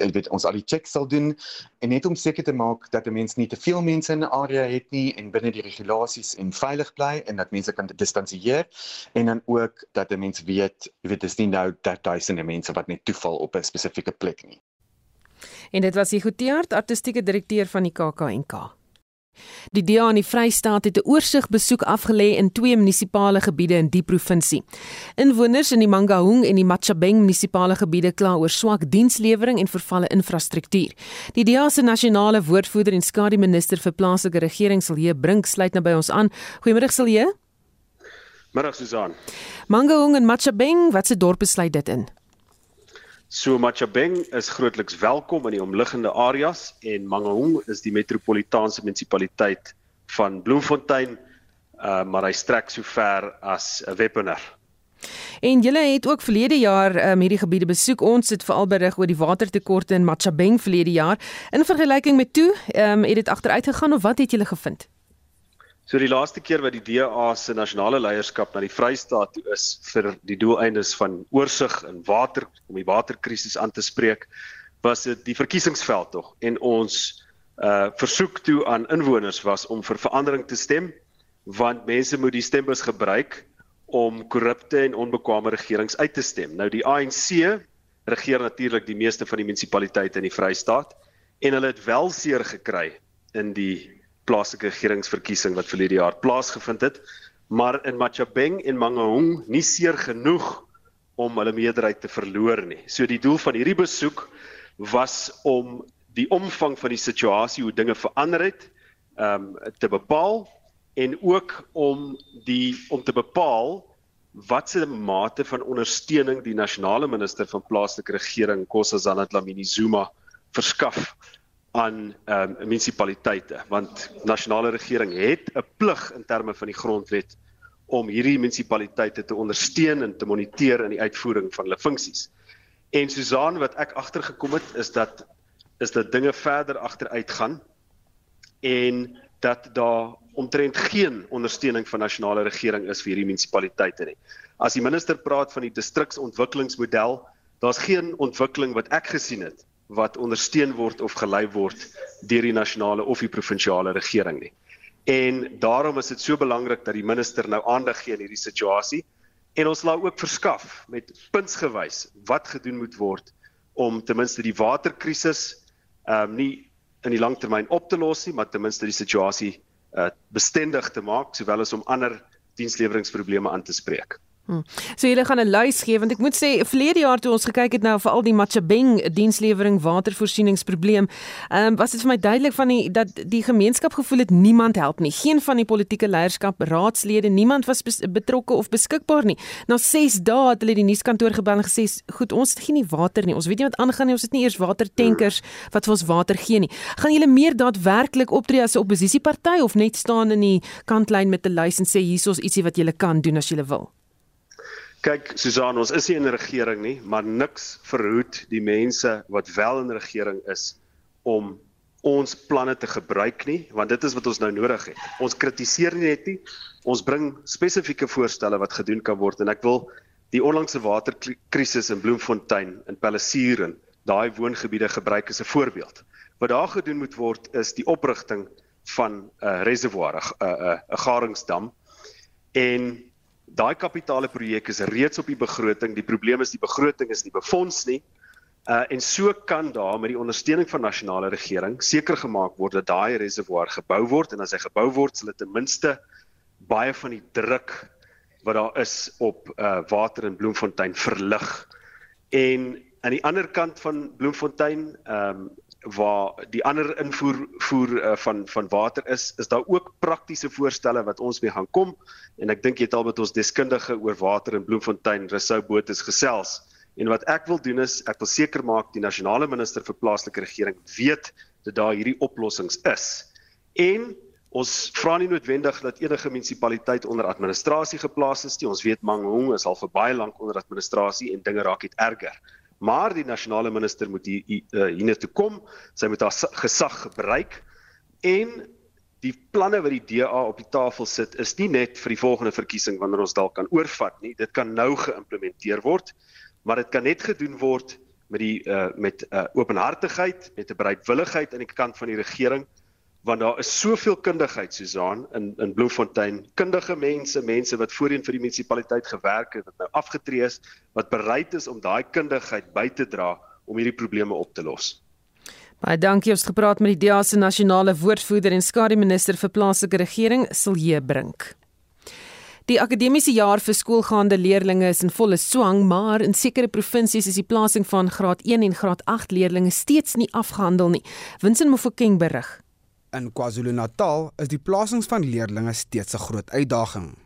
jy weet ons al die checks sal doen en net om seker te maak dat 'n mens nie te veel mense in 'n area het nie en binne die regulasies en veilig bly en dat mense kan distansieer en dan ook dat 'n mens weet jy weet dis nie nou dat duisende mense wat net toeval op 'n spesifieke plek nie. En dit was die Goeteart artistieke direkteur van die KAKNK. Die DA in die Vrystaat het 'n oorsigbesoek afgelê in twee munisipale gebiede in die provinsie. Inwoners in die Mangaung en die Machabeng munisipale gebiede kla oor swak dienslewering en vervalle infrastruktuur. Die DA se nasionale woordvoerder en skadu minister vir plaaslike regering Silje Brink sluit nou by ons aan. Goeiemôre Silje. Middag Susan. Mangaung en Machabeng, watse dorpe sluit dit in? So Machabeng is grootliks welkom in die omliggende areas en Mangaung is die metropolitaanse munisipaliteit van Bloemfontein, uh, maar hy strek so ver as 'n Wepener. En julle het ook verlede jaar um, hierdie gebiede besoek. Ons het veral berig oor die watertekorte in Machabeng verlede jaar. In vergelyking met toe, um, het dit agteruit gegaan of wat het julle gevind? So die laaste keer wat die DA se nasionale leierskap na die Vrystaat toe is vir die doeleindes van oorsig en water om die waterkrisis aan te spreek, was dit die verkiesingsveld tog en ons uh versoek toe aan inwoners was om vir verandering te stem want mense moet die stembus gebruik om korrupte en onbekwame regerings uit te stem. Nou die ANC regeer natuurlik die meeste van die munisipaliteite in die Vrystaat en hulle het wel seer gekry in die plaaslike regeringsverkiesing wat verlede jaar plaasgevind het, maar in Machabeng en Mangaung nie seer genoeg om hulle meerderheid te verloor nie. So die doel van hierdie besoek was om die omvang van die situasie hoe dinge verander het, ehm um, te bepaal en ook om die om te bepaal watse mate van ondersteuning die nasionale minister van plaaslike regering Kossazana Dlamini Zuma verskaf aan ehm um, munisipaliteite want nasionale regering het 'n plig in terme van die grondwet om hierdie munisipaliteite te ondersteun en te moniteer in die uitvoering van hulle funksies. En Susan wat ek agtergekom het is dat is dat dinge verder agteruit gaan en dat daar omtrent geen ondersteuning van nasionale regering is vir hierdie munisipaliteite nie. As die minister praat van die distriksontwikkelingsmodel, daar's geen ontwikkeling wat ek gesien het wat ondersteun word of gelei word deur die nasionale of die provinsiale regering nie. En daarom is dit so belangrik dat die minister nou aandag gee aan hierdie situasie en ons laat ook verskaf met puntsgewys wat gedoen moet word om ten minste die waterkrisis ehm um, nie in die langtermyn op te los nie, maar ten minste die situasie uh, bestendig te maak sowel as om ander diensleweringsprobleme aan te spreek. Hmm. So julle gaan 'n lys gee want ek moet sê verlede jaar toe ons gekyk het nou vir al die Machabeng dienslewering watervoorsieningsprobleem, ehm um, was dit vir my duidelik van die dat die gemeenskap gevoel het niemand help nie. Geen van die politieke leierskap, raadslede, niemand was betrokke of beskikbaar nie. Na 6 dae het hulle die nuuskantoor gebel en gesê, "Goed, ons het nie water nie. Ons weet nie wat aangaan nie. Ons het nie eers watertankers wat vir ons water gee nie." Gaan julle meer daadwerklik optree as 'n oppositieparty of net staan in die kantlyn met 'n lys en sê hierso's ietsie wat julle kan doen as julle wil? Kyk, Susan, ons is nie in regering nie, maar niks verhoed die mense wat wel in regering is om ons planne te gebruik nie, want dit is wat ons nou nodig het. Ons kritiseer nie net nie, ons bring spesifieke voorstelle wat gedoen kan word en ek wil die onlangse waterkrisis in Bloemfontein in Palisier en daai woongebiede gebruik as 'n voorbeeld. Wat daar gedoen moet word is die oprigting van 'n uh, reservoir, 'n 'n 'n garingsdam en daai kapitale projek is reeds op die begroting. Die probleem is die begroting is nie befonds nie. Uh en so kan daar met die ondersteuning van nasionale regering seker gemaak word dat daai reservoir gebou word en as hy gebou word sal dit ten minste baie van die druk wat daar is op uh water in Bloemfontein verlig. En aan die ander kant van Bloemfontein, ehm um, waar die ander invoer voer uh, van van water is, is daar ook praktiese voorstelle wat ons mee gaan kom en ek dink jy het al met ons deskundige oor water in Bloemfontein, Rousseau Botha gesels. En wat ek wil doen is ek wil seker maak die nasionale minister vir plaaslike regering weet dat daar hierdie oplossings is. En ons vra nie noodwendig dat enige munisipaliteit onder administrasie geplaas is nie. Ons weet Mangaung is al vir baie lank onder administrasie en dinge raak net erger maar die nasionale minister moet hier uh, hier toe kom. Sy moet haar gesag gebruik en die planne wat die DA op die tafel sit is nie net vir die volgende verkiesing wanneer ons dalk kan oorvat nie. Dit kan nou geïmplementeer word, maar dit kan net gedoen word met die uh, met uh, openhartigheid, met 'n bereidwilligheid aan die kant van die regering want daar is soveel kundigheid Susan in in Bloemfontein kundige mense mense wat voorheen vir die munisipaliteit gewerk het wat nou afgetree is wat bereid is om daai kundigheid by te dra om hierdie probleme op te los. Baie dankie ons gepraat met die DEA se nasionale woordvoerder en skadu minister vir plaaslike regering Silje Brink. Die akademiese jaar vir skoolgaande leerdlinge is in volle swang, maar in sekere provinsies is die plasing van graad 1 en graad 8 leerdlinge steeds nie afgehandel nie. Winsin Mofokeng berig. In KwaZulu-Natal is die plasings van leerders steeds 'n groot uitdaging.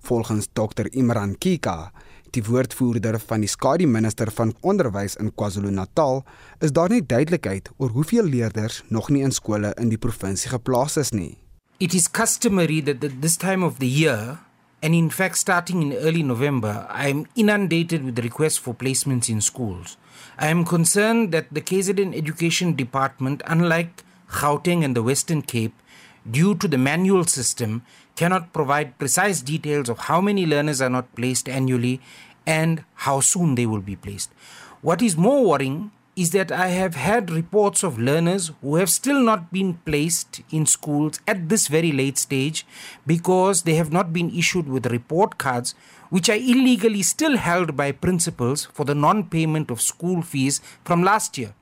Volgens Dr Imran Kika, die woordvoerder van die skadu minister van onderwys in KwaZulu-Natal, is daar nie duidelikheid oor hoeveel leerders nog nie in skole in die provinsie geplaas is nie. It is customary that at this time of the year and in fact starting in early November, I am inundated with requests for placements in schools. I am concerned that the KZN Education Department unlike Gauteng and the Western Cape, due to the manual system, cannot provide precise details of how many learners are not placed annually and how soon they will be placed. What is more worrying is that I have had reports of learners who have still not been placed in schools at this very late stage because they have not been issued with report cards, which are illegally still held by principals for the non payment of school fees from last year.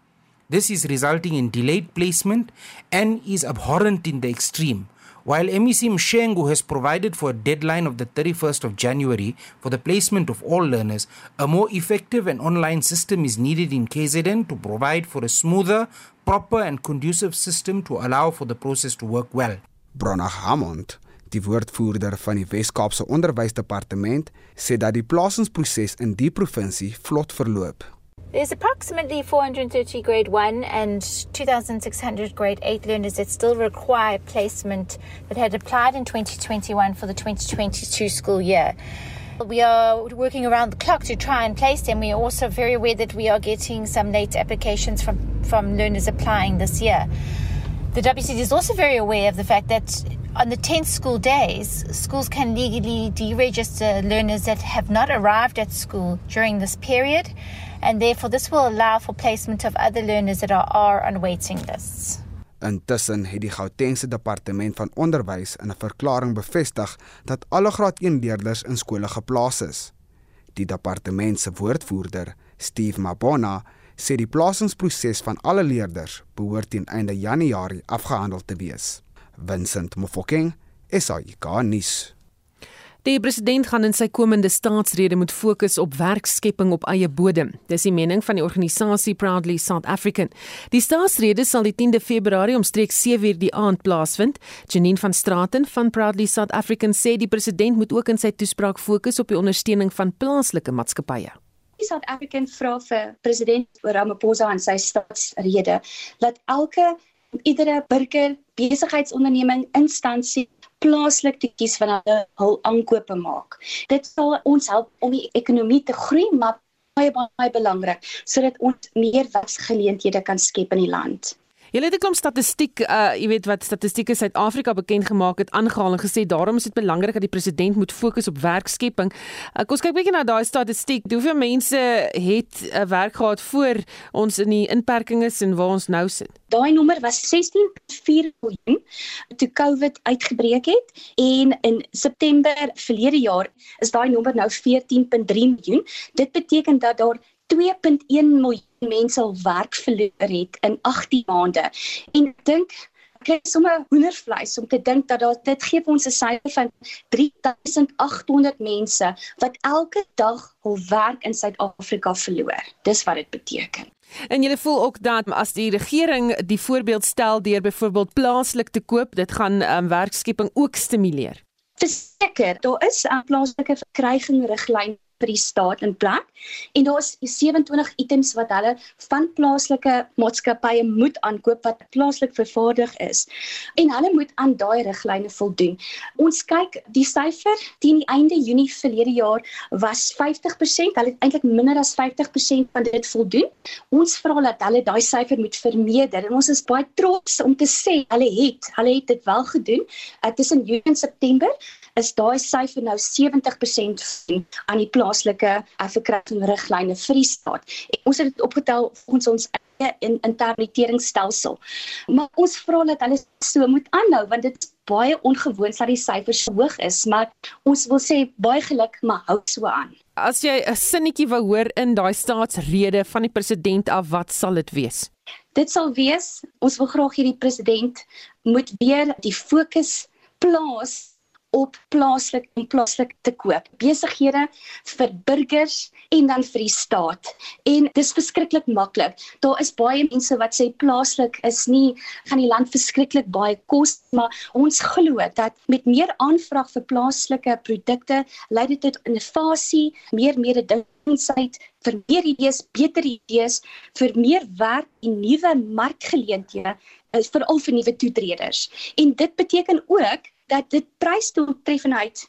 This is resulting in delayed placement and is abhorrent in the extreme. While MEC Mshengu has provided for a deadline of the 31st of January for the placement of all learners, a more effective and online system is needed in KZN to provide for a smoother, proper and conducive system to allow for the process to work well. Brona Hammond, die woordvoerder van die Wes-Kaapse Onderwysdepartement, sê dat die plasingsproses in die provinsie vlot verloop. There's approximately 430 grade 1 and 2,600 grade 8 learners that still require placement that had applied in 2021 for the 2022 school year. We are working around the clock to try and place them. We are also very aware that we are getting some late applications from, from learners applying this year. The WCD is also very aware of the fact that on the 10th school days, schools can legally deregister learners that have not arrived at school during this period and therefore this will allow for placement of other learners that are, are on waiting lists. Intussen het die Gautengse Departement van Onderwys in 'n verklaring bevestig dat alle graad 1 leerders in skole geplaas is. Die departement se woordvoerder, Steve Mabona, sê die plasingsproses van alle leerders behoort teen einde Januarie afgehandel te wees. Vincent Mofokeng, SAICA-nuus. Die president gaan in sy komende staatsrede moet fokus op werkskepping op eie bodem. Dis die mening van die organisasie Proudly South African. Die staatsrede sal die 10de Februarie omstreeks 7:00 die aand plaasvind. Janine van Straaten van Proudly South African sê die president moet ook in sy toespraak fokus op die ondersteuning van plaaslike maatskappye. Die South African vra vir president Ramaphosa en sy staatsrede dat elke iedere burger, besigheidsonderneming, instansie plaaslik te kies van hulle hul aankope maak. Dit sal ons help om die ekonomie te groei, maar baie baie belangrik sodat ons meer werksgeleenthede kan skep in die land. Julle het 'n klomp statistiek, uh jy weet wat statistieke Suid-Afrika bekend gemaak het aangehaal en gesê daarom is dit belangrik dat die president moet fokus op werkskepping. Uh, kom ons kyk bietjie na daai statistiek. Hoeveel mense het 'n uh, werk gehad voor ons in die inperkings en waar ons nou sit? Daai nommer was 16.4 miljoen toe COVID uitgebreek het en in September verlede jaar is daai nommer nou 14.3 miljoen. Dit beteken dat daar 2.1 miljoen mense al werk verloor het in 18 maande. En ek dink kry sommer hoendervleis om te dink dat daar dit gee ons 'n syfer van 3800 mense wat elke dag hul werk in Suid-Afrika verloor. Dis wat dit beteken. En jy voel ook dat as die regering die voorbeeld stel deur byvoorbeeld plaaslik te koop, dit gaan um, werkskepping ook stimuleer. Verseker, daar is 'n plaaslike verkryging riglyn vir die staat in plek en daar's 27 items wat hulle van plaaslike maatskappye moet aankoop wat plaaslik vervaardig is en hulle moet aan daai riglyne voldoen. Ons kyk die syfer teen die einde Junie verlede jaar was 50%, hulle het eintlik minder as 50% van dit voldoen. Ons vra dat hulle daai syfer moet vermeerder en ons is baie trots om te sê hulle het, hulle het dit wel gedoen. Uh, tussen Junie en September is daai syfer nou 70% aan die plaaslike verkryging riglyne vir die staat. En ons het dit opgetel volgens ons eie in interpreteringsstelsel. Maar ons vra dat hulle so moet aanhou want dit is baie ongewoon dat die syfers so hoog is, maar ons wil sê baie geluk, maar hou so aan. As jy 'n sinnetjie wou hoor in daai staatsrede van die president af, wat sal dit wees? Dit sal wees ons wil graag hierdie president moet weer die fokus plaas op plaaslik en plaaslik te koop. Besighede vir burgers en dan vir die staat. En dis verskriklik maklik. Daar is baie mense wat sê plaaslik is nie gaan die land verskriklik baie kos, maar ons glo dat met meer aanvraag vir plaaslike produkte lei dit tot innovasie, meer mededingendheid vir meer idees, beter idees, vir meer werk en nuwe markgeleenthede is vir al vir nuwe toetreders. En dit beteken ook dat dit prysdoeltreffendheid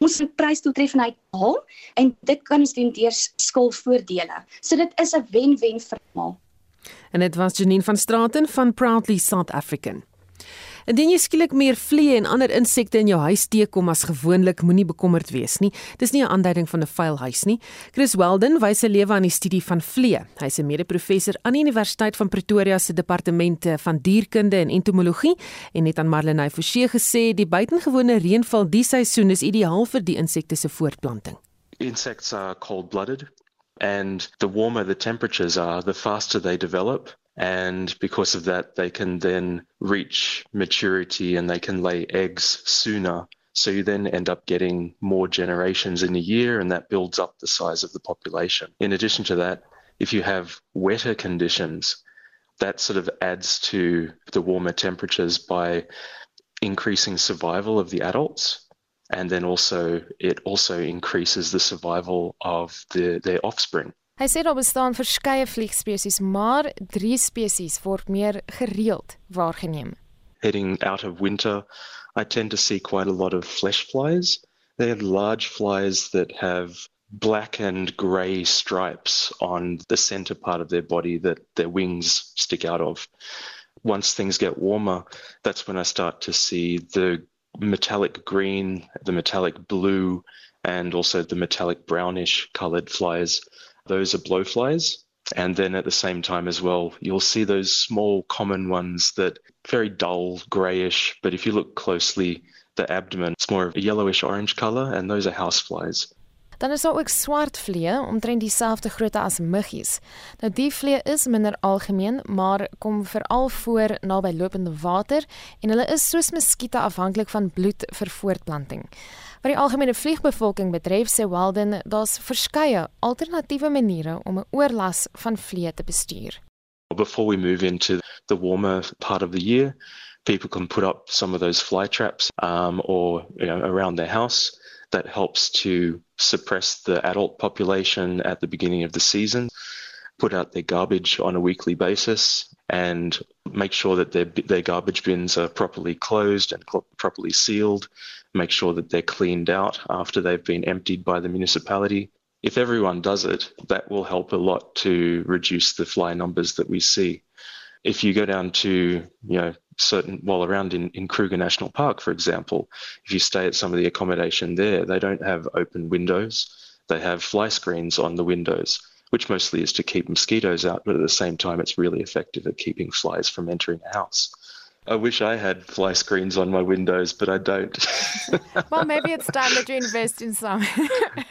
ons moet prysdoeltreffendheid haal en dit kan ons doen deur skulvoordele. So dit is 'n wen-wen vir almal. En dit was Janine van Straten van Proudly South African. Indien jy skielik meer vliee en ander insekte in jou huis teekom as gewoonlik, moenie bekommerd wees nie. Dis nie 'n aanduiding van 'n vuil huis nie. Chris Weldon wys sy lewe aan die studie van vliee. Hy's 'n mede-professor aan die Universiteit van Pretoria se departemente van dierkunde en entomologie en het aan Marlenae Forsie gesê die buitengewone reënval die seisoen is ideaal vir die insekte se voortplanting. Insects are cold-blooded and the warmer the temperatures are, the faster they develop. And because of that they can then reach maturity and they can lay eggs sooner. So you then end up getting more generations in a year and that builds up the size of the population. In addition to that if you have wetter conditions that sort of adds to the warmer temperatures by increasing survival of the adults. And then also it also increases the survival of the their offspring Hy sê daar bestaan verskeie vliegspesies, maar drie spesies word meer gereeld waargeneem. Heading out of winter, I tend to see quite a lot of flesh flies. They are large flies that have black and grey stripes on the center part of their body that their wings stick out of. Once things get warmer, that's when I start to see the metallic green, the metallic blue, and also the metallic brownish colored flies those are blowflies. And then at the same time as well, you'll see those small common ones that very dull grayish, but if you look closely, the abdomen it's more of a yellowish orange color and those are houseflies. Dan is daar ook swart vliee, omtrent dieselfde grootte as muggies. Nou die vliee is minder algemeen, maar kom veral voor naby lopende water en hulle is soos muskiete afhanklik van bloed vir voortplanting. Wat die algemene vliegbevolking betref, sê Walden, daar's verskeie alternatiewe maniere om 'n oorlas van vliee te bestuur. Before we move into the warmer part of the year, people can put up some of those fly traps um, or you know, around their house. That helps to suppress the adult population at the beginning of the season, put out their garbage on a weekly basis, and make sure that their, their garbage bins are properly closed and properly sealed make sure that they're cleaned out after they've been emptied by the municipality. If everyone does it, that will help a lot to reduce the fly numbers that we see. If you go down to, you know, certain, while around in, in Kruger National Park, for example, if you stay at some of the accommodation there, they don't have open windows. They have fly screens on the windows, which mostly is to keep mosquitoes out, but at the same time, it's really effective at keeping flies from entering a house. I wish I had fly screens on my windows, but I don't. well, maybe it's time that you invest in some.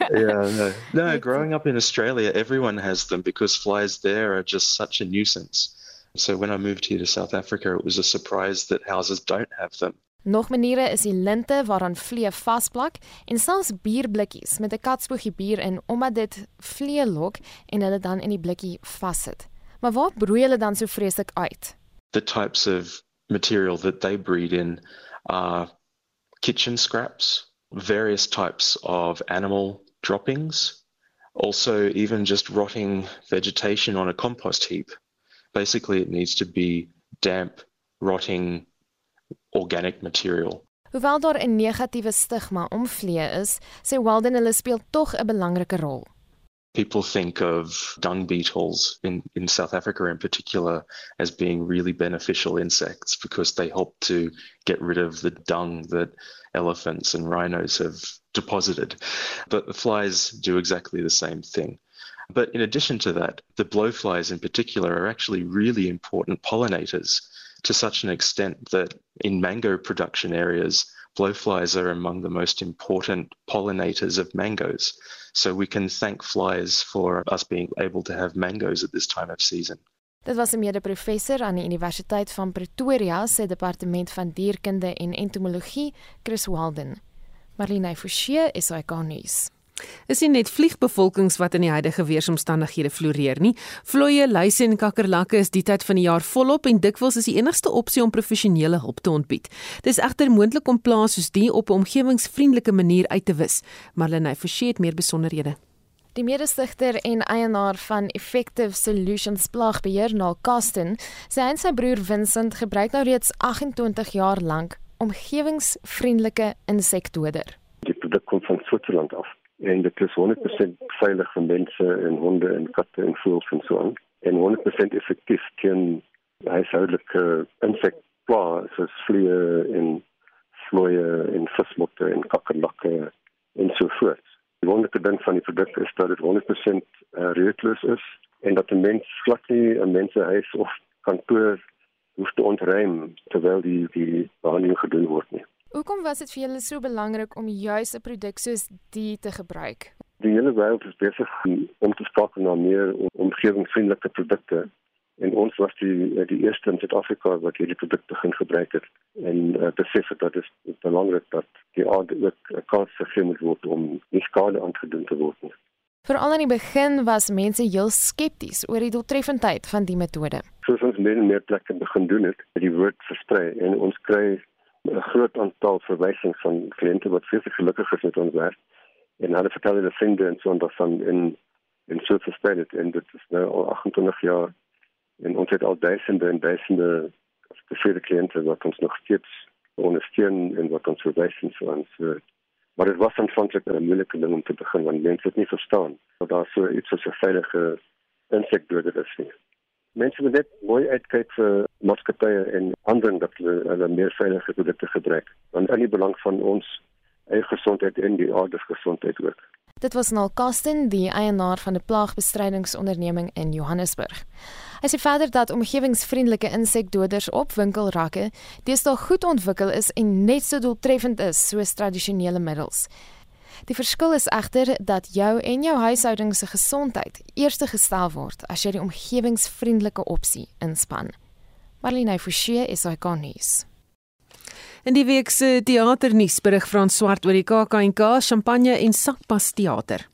yeah, no. No, growing up in Australia, everyone has them because flies there are just such a nuisance. So when I moved here to South Africa, it was a surprise that houses don't have them. Nog maniere is die linte waaraan vlee vasplak en selfs bierblikkies met 'n katsbogie bier in omdat dit vlee lok en hulle dan in die blikkie vassit. Maar waar broei hulle dan so vreeslik uit? The types of material that they breed in are kitchen scraps, various types of animal droppings, also even just rotting vegetation on a compost heap. Basically, it needs to be damp, rotting organic material. Hoewel daar 'n negatiewe stigma om vlee is, sê Walden hulle speel tog 'n belangrike rol. People think of dung beetles in, in South Africa in particular as being really beneficial insects because they help to get rid of the dung that elephants and rhinos have deposited. But the flies do exactly the same thing. But in addition to that, the blowflies in particular are actually really important pollinators to such an extent that in mango production areas, blowflies are among the most important pollinators of mangoes. So we can thank flies for us being able to have mangoes at this time of season. Dit was 'n mede-professor aan die Universiteit van Pretoria se departement van dierkunde en entomologie, Chris Walden. Marlene Forsie, SAK nuus. Is nie net vliegbevolkings wat in die huidige weeromstandighede floreer nie. Vloeie, luise en kakkerlakke is die tyd van die jaar volop en dikwels is die enigste opsie om professionele hulp te ontbied. Dis egter moontlik om plaas soos die op 'n omgewingsvriendelike manier uit te wis. Marlene Forsie het meer besonderhede. Die mede-stigter en eienaar van Effective Solutions Plaagbeheer, Nal Kasten, sê hy en sy broer Vincent gebruik nou reeds 28 jaar lank omgewingsvriendelike insekdoder. Die produk kom van Switserland af en dit is 100% veilig vir mense en honde en katte en voëls en so aan en 100% effektief teen huishoudelike insekplaas soos vliee en vloeie en vismotte en kakkerlakke en so voort. Die wonderlike ding van die produk is dat dit 100% uh, reukloos is en dat 'n mens glad nie 'n mensehuis of kantoor hoef te ontruim terwyl die die behandeling gedoen word nie. Hoekom was dit vir julle so belangrik om juis 'n produk soos die te gebruik? Die hele wêreld is besig om te skakel na meer omgewingsvriendelike produkte en ons was die die eerste in Suid-Afrika wat hierdie produkte begin gebruik het en uh, besef het dat dit belangrik dat die aarde ook 'n kans gegee moet word om nie skade aan te doen te word nie. Veral aan die begin was mense heel skepties oor die doeltreffendheid van die metode. Soos ons meer en meer plekke begin doen het, het die woord versprei en ons kry 'n groot aantal verwysings van kliënte wat vreeslik gelukkig is met ons werk. En hulle vertel hulle vriende en so en dan van in in so verspreid het. En dit is nou al 28 jaar. En ons het al duisende en duisende bevriende kliënte wat ons nog steeds ondersteun en wat ons verwys en so aan. So maar dit was aanvanklik 'n moeilike ding om te begin want mense het nie verstaan dat daar so iets soos 'n veilige insekdoder is nie mense moet net mooi uitkyk vir maatskappye en ander dat hulle, hulle meer veilige produkte gebruik want in die belang van ons eie gesondheid en die aarde se gesondheid ook. Dit was Nal Kasten, die eienaar van 'n plaagbestrydingsonderneming in Johannesburg. Hy sê verder dat omgewingsvriendelike insekdoders op winkelrakke deesdae goed ontwikkel is en net so doeltreffend is soos tradisionele middels. Die verskil is egter dat jou en jou huishouding se gesondheid eerste gestel word as jy die omgewingsvriendelike opsie inspann. Marlene Forsie is hy konnies. In die week se teaternuus berig Frans Swart oor die KAK&K Champagne en Sakpas teater.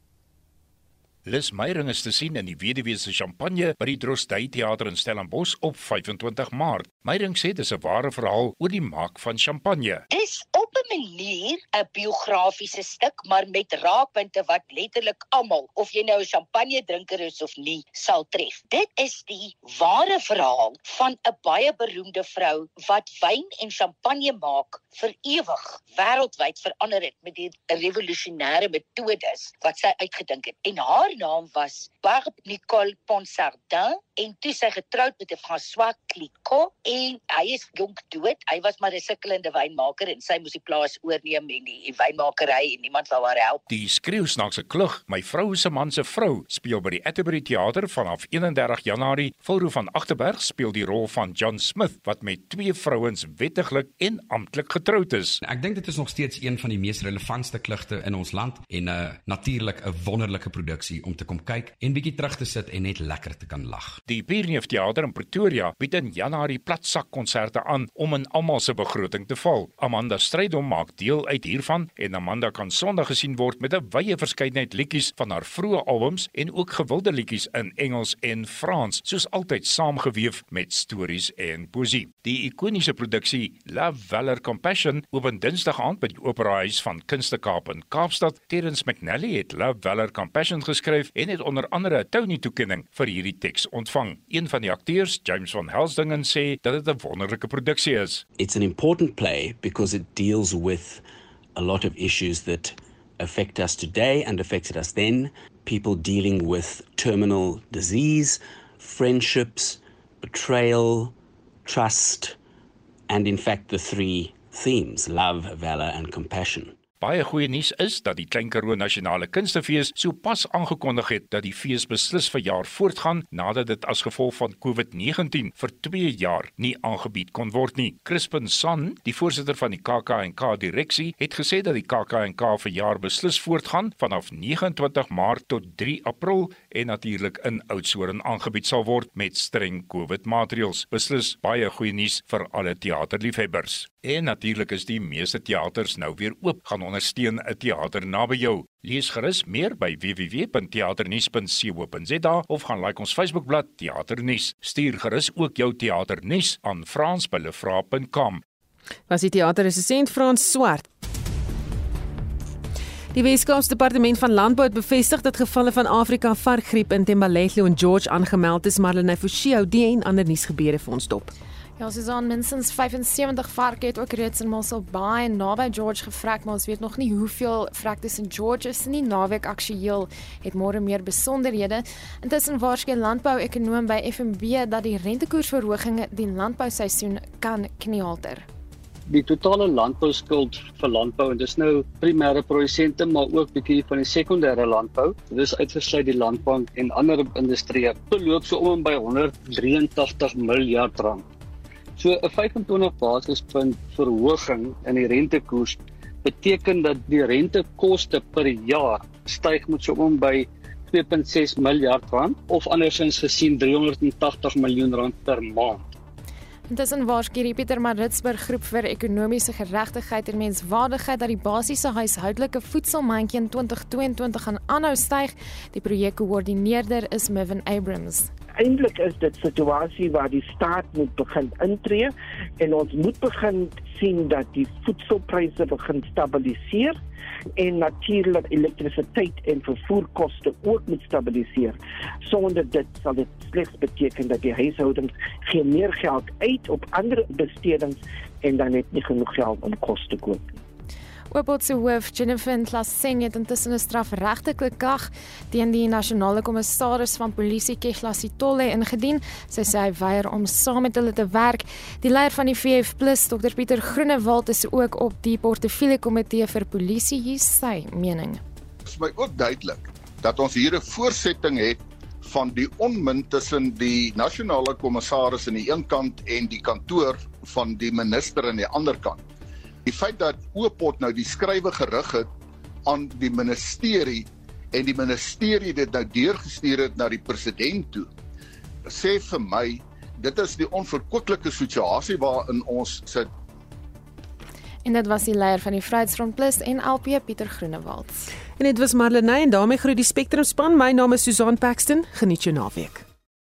Lis Meyering is te sien in die Weduwee se Champagne by die Drostdy Theater in Stellenbosch op 25 Maart. Meyering sê dis 'n ware verhaal oor die maak van champagne. Dis op 'n manier 'n biografiese stuk, maar met raakpunte wat letterlik almal, of jy nou 'n champagne drinker is of nie, sal tref. Dit is die ware verhaal van 'n baie beroemde vrou wat wyn en champagne maak vir ewig wêreldwyd verander het met die revolusionêre metodes wat sy uitgedink het. En haar naam was Barbe Nicole Ponsardin en toe sy getroud met 'n François Clicquot en hy is jonk dood. Hy was maar 'n sukkelende wynmaker en sy moes die plaas oorneem en die wynmakery en niemand wou haar help. Die skreeusnaakse klug, my vrou se man se vrou, speel by die Atterbury Theater vanaf 31 Januarie. Volro van Agterberg speel die rol van John Smith wat met twee vrouens wettiglik en amptelik getroud is. Ek dink dit is nog steeds een van die mees relevantste klugte in ons land en 'n uh, natuurlik 'n wonderlike produksie om te kom kyk en bietjie terug te sit en net lekker te kan lag. Die Pierneef Theater in Pretoria bied in Januarie platsak konserte aan om in almal se begroting te val. Amanda Strydom maak deel uit hiervan en Amanda kan Sondag gesien word met 'n wye verskeidenheid liedjies van haar vroeë albums en ook gewilde liedjies in Engels en Frans, soos altyd saamgeweef met stories en poesie. Die ikoniese produksie Love Valor Compassion open Dinsdag aand by die Opera House van Kunste Kaap in Kaapstad. Terence McNally het Love Valor Compassion geskryf en het onder andere 'n Tony toekenning vir hierdie teks ontvang. Een van die akteurs, James van Helsdingen, sê dat dit 'n wonderlike produksie is. It's an important play because it deals with a lot of issues that affect us today and affected us then. People dealing with terminal disease, friendships, betrayal, trust, and in fact, the three themes love, valor, and compassion. Baie goeie nuus is dat die Klein Karoo Nasionale Kunstefees sopas aangekondig het dat die fees beslis vir jaar voortgaan nadat dit as gevolg van COVID-19 vir 2 jaar nie aangebied kon word nie. Crispin Son, die voorsitter van die KAK&K direksie, het gesê dat die KAK&K vir jaar beslis voortgaan vanaf 29 Maart tot 3 April en natuurlik in Oudtshoorn aangebied sal word met streng COVID-maatreëls. Beslis baie goeie nuus vir alle teaterliefhebbers. En natuurlik is die meeste teaters nou weer oop gaan ondersteun 'n teater naby jou. Lees gerus meer by www.teaternuus.co.za of gaan like ons Facebookblad Teaternuus. Stuur gerus ook jou teaternuus aan frans@lefra.com. Was die teaterresensent Frans Swart. Die Weskaapse Departement van Landbou het bevestig dat gevalle van Afrika varkgriep in Thembalethu en George aangemeld is, maar hulle het Forshio die en ander nuusgebeure vir ons dop. Ja, Susan minstens 75 varke het ook reeds in Mossel Bay en naby George gevrek, maar ons weet nog nie hoeveel vrektes in George is nie. Naweek aktueel het môre meer besonderhede. Intussen waarskynlik landbou-ekonoom by FNB dat die rentekoersverhogings die landbouseisoen kan knielter die totale landbouskuld vir landbou en dis nou primêre produsente maar ook bietjie van die sekondêre landbou. Dis uitgesluit die landbank en ander industrieë. Beloop so om by 183 miljard rand. So 'n 25 basispunt verhoging in die rentekoers beteken dat die rentekoste per jaar styg met so om by 2.6 miljard rand of andersins gesien 380 miljoen rand per maand. Intussen waarsku Pieter Maritzburg groep vir ekonomiese geregtigheid en menswaardigheid dat die basiese huishoudelike voedselmandjie in 2022 gaan aanhou styg. Die projekkoördineerder is Mevin Abrams. Eindelik is dit 'n situasie waar die staat moet begin intree en ons moet begin sien dat die voedselpryse begin stabiliseer en natuurlik elektrisiteit en vervoerkoste ook moet stabiliseer. Sonder dit sal dit slegs beteken dat die huishoudings geen meer geld uit op ander bestedings en dan net nie genoeg geld om kos te koop nie. Oopotse hoof Jennifer Klassing het intussen 'n strafregtelike klag teen die nasionale kommissaris van polisie Kehla Sitolle ingedien. Sy sê hy weier om saam met hulle te werk. Die leier van die VF+, Dr Pieter Groenewald is ook op die portefeulje komitee vir polisie hier sy mening. Dit is my ook duidelik dat ons hier 'n voorsetting het van die onmin tussen die nasionale kommissaris aan die een kant en die kantoor van die minister aan die ander kant die feit dat Oopot nou die skrywe gerig het aan die ministerie en die ministerie dit nou deurgestuur het na die president toe sê vir my dit is die onverkwikkelike situasie waarin ons sit En dit was die leier van die Vryheidsfront Plus en LP Pieter Groenewald. En dit was Marlene en daarmee groet die Spectrum span. My naam is Susan Paxton. Geniet jou naweek.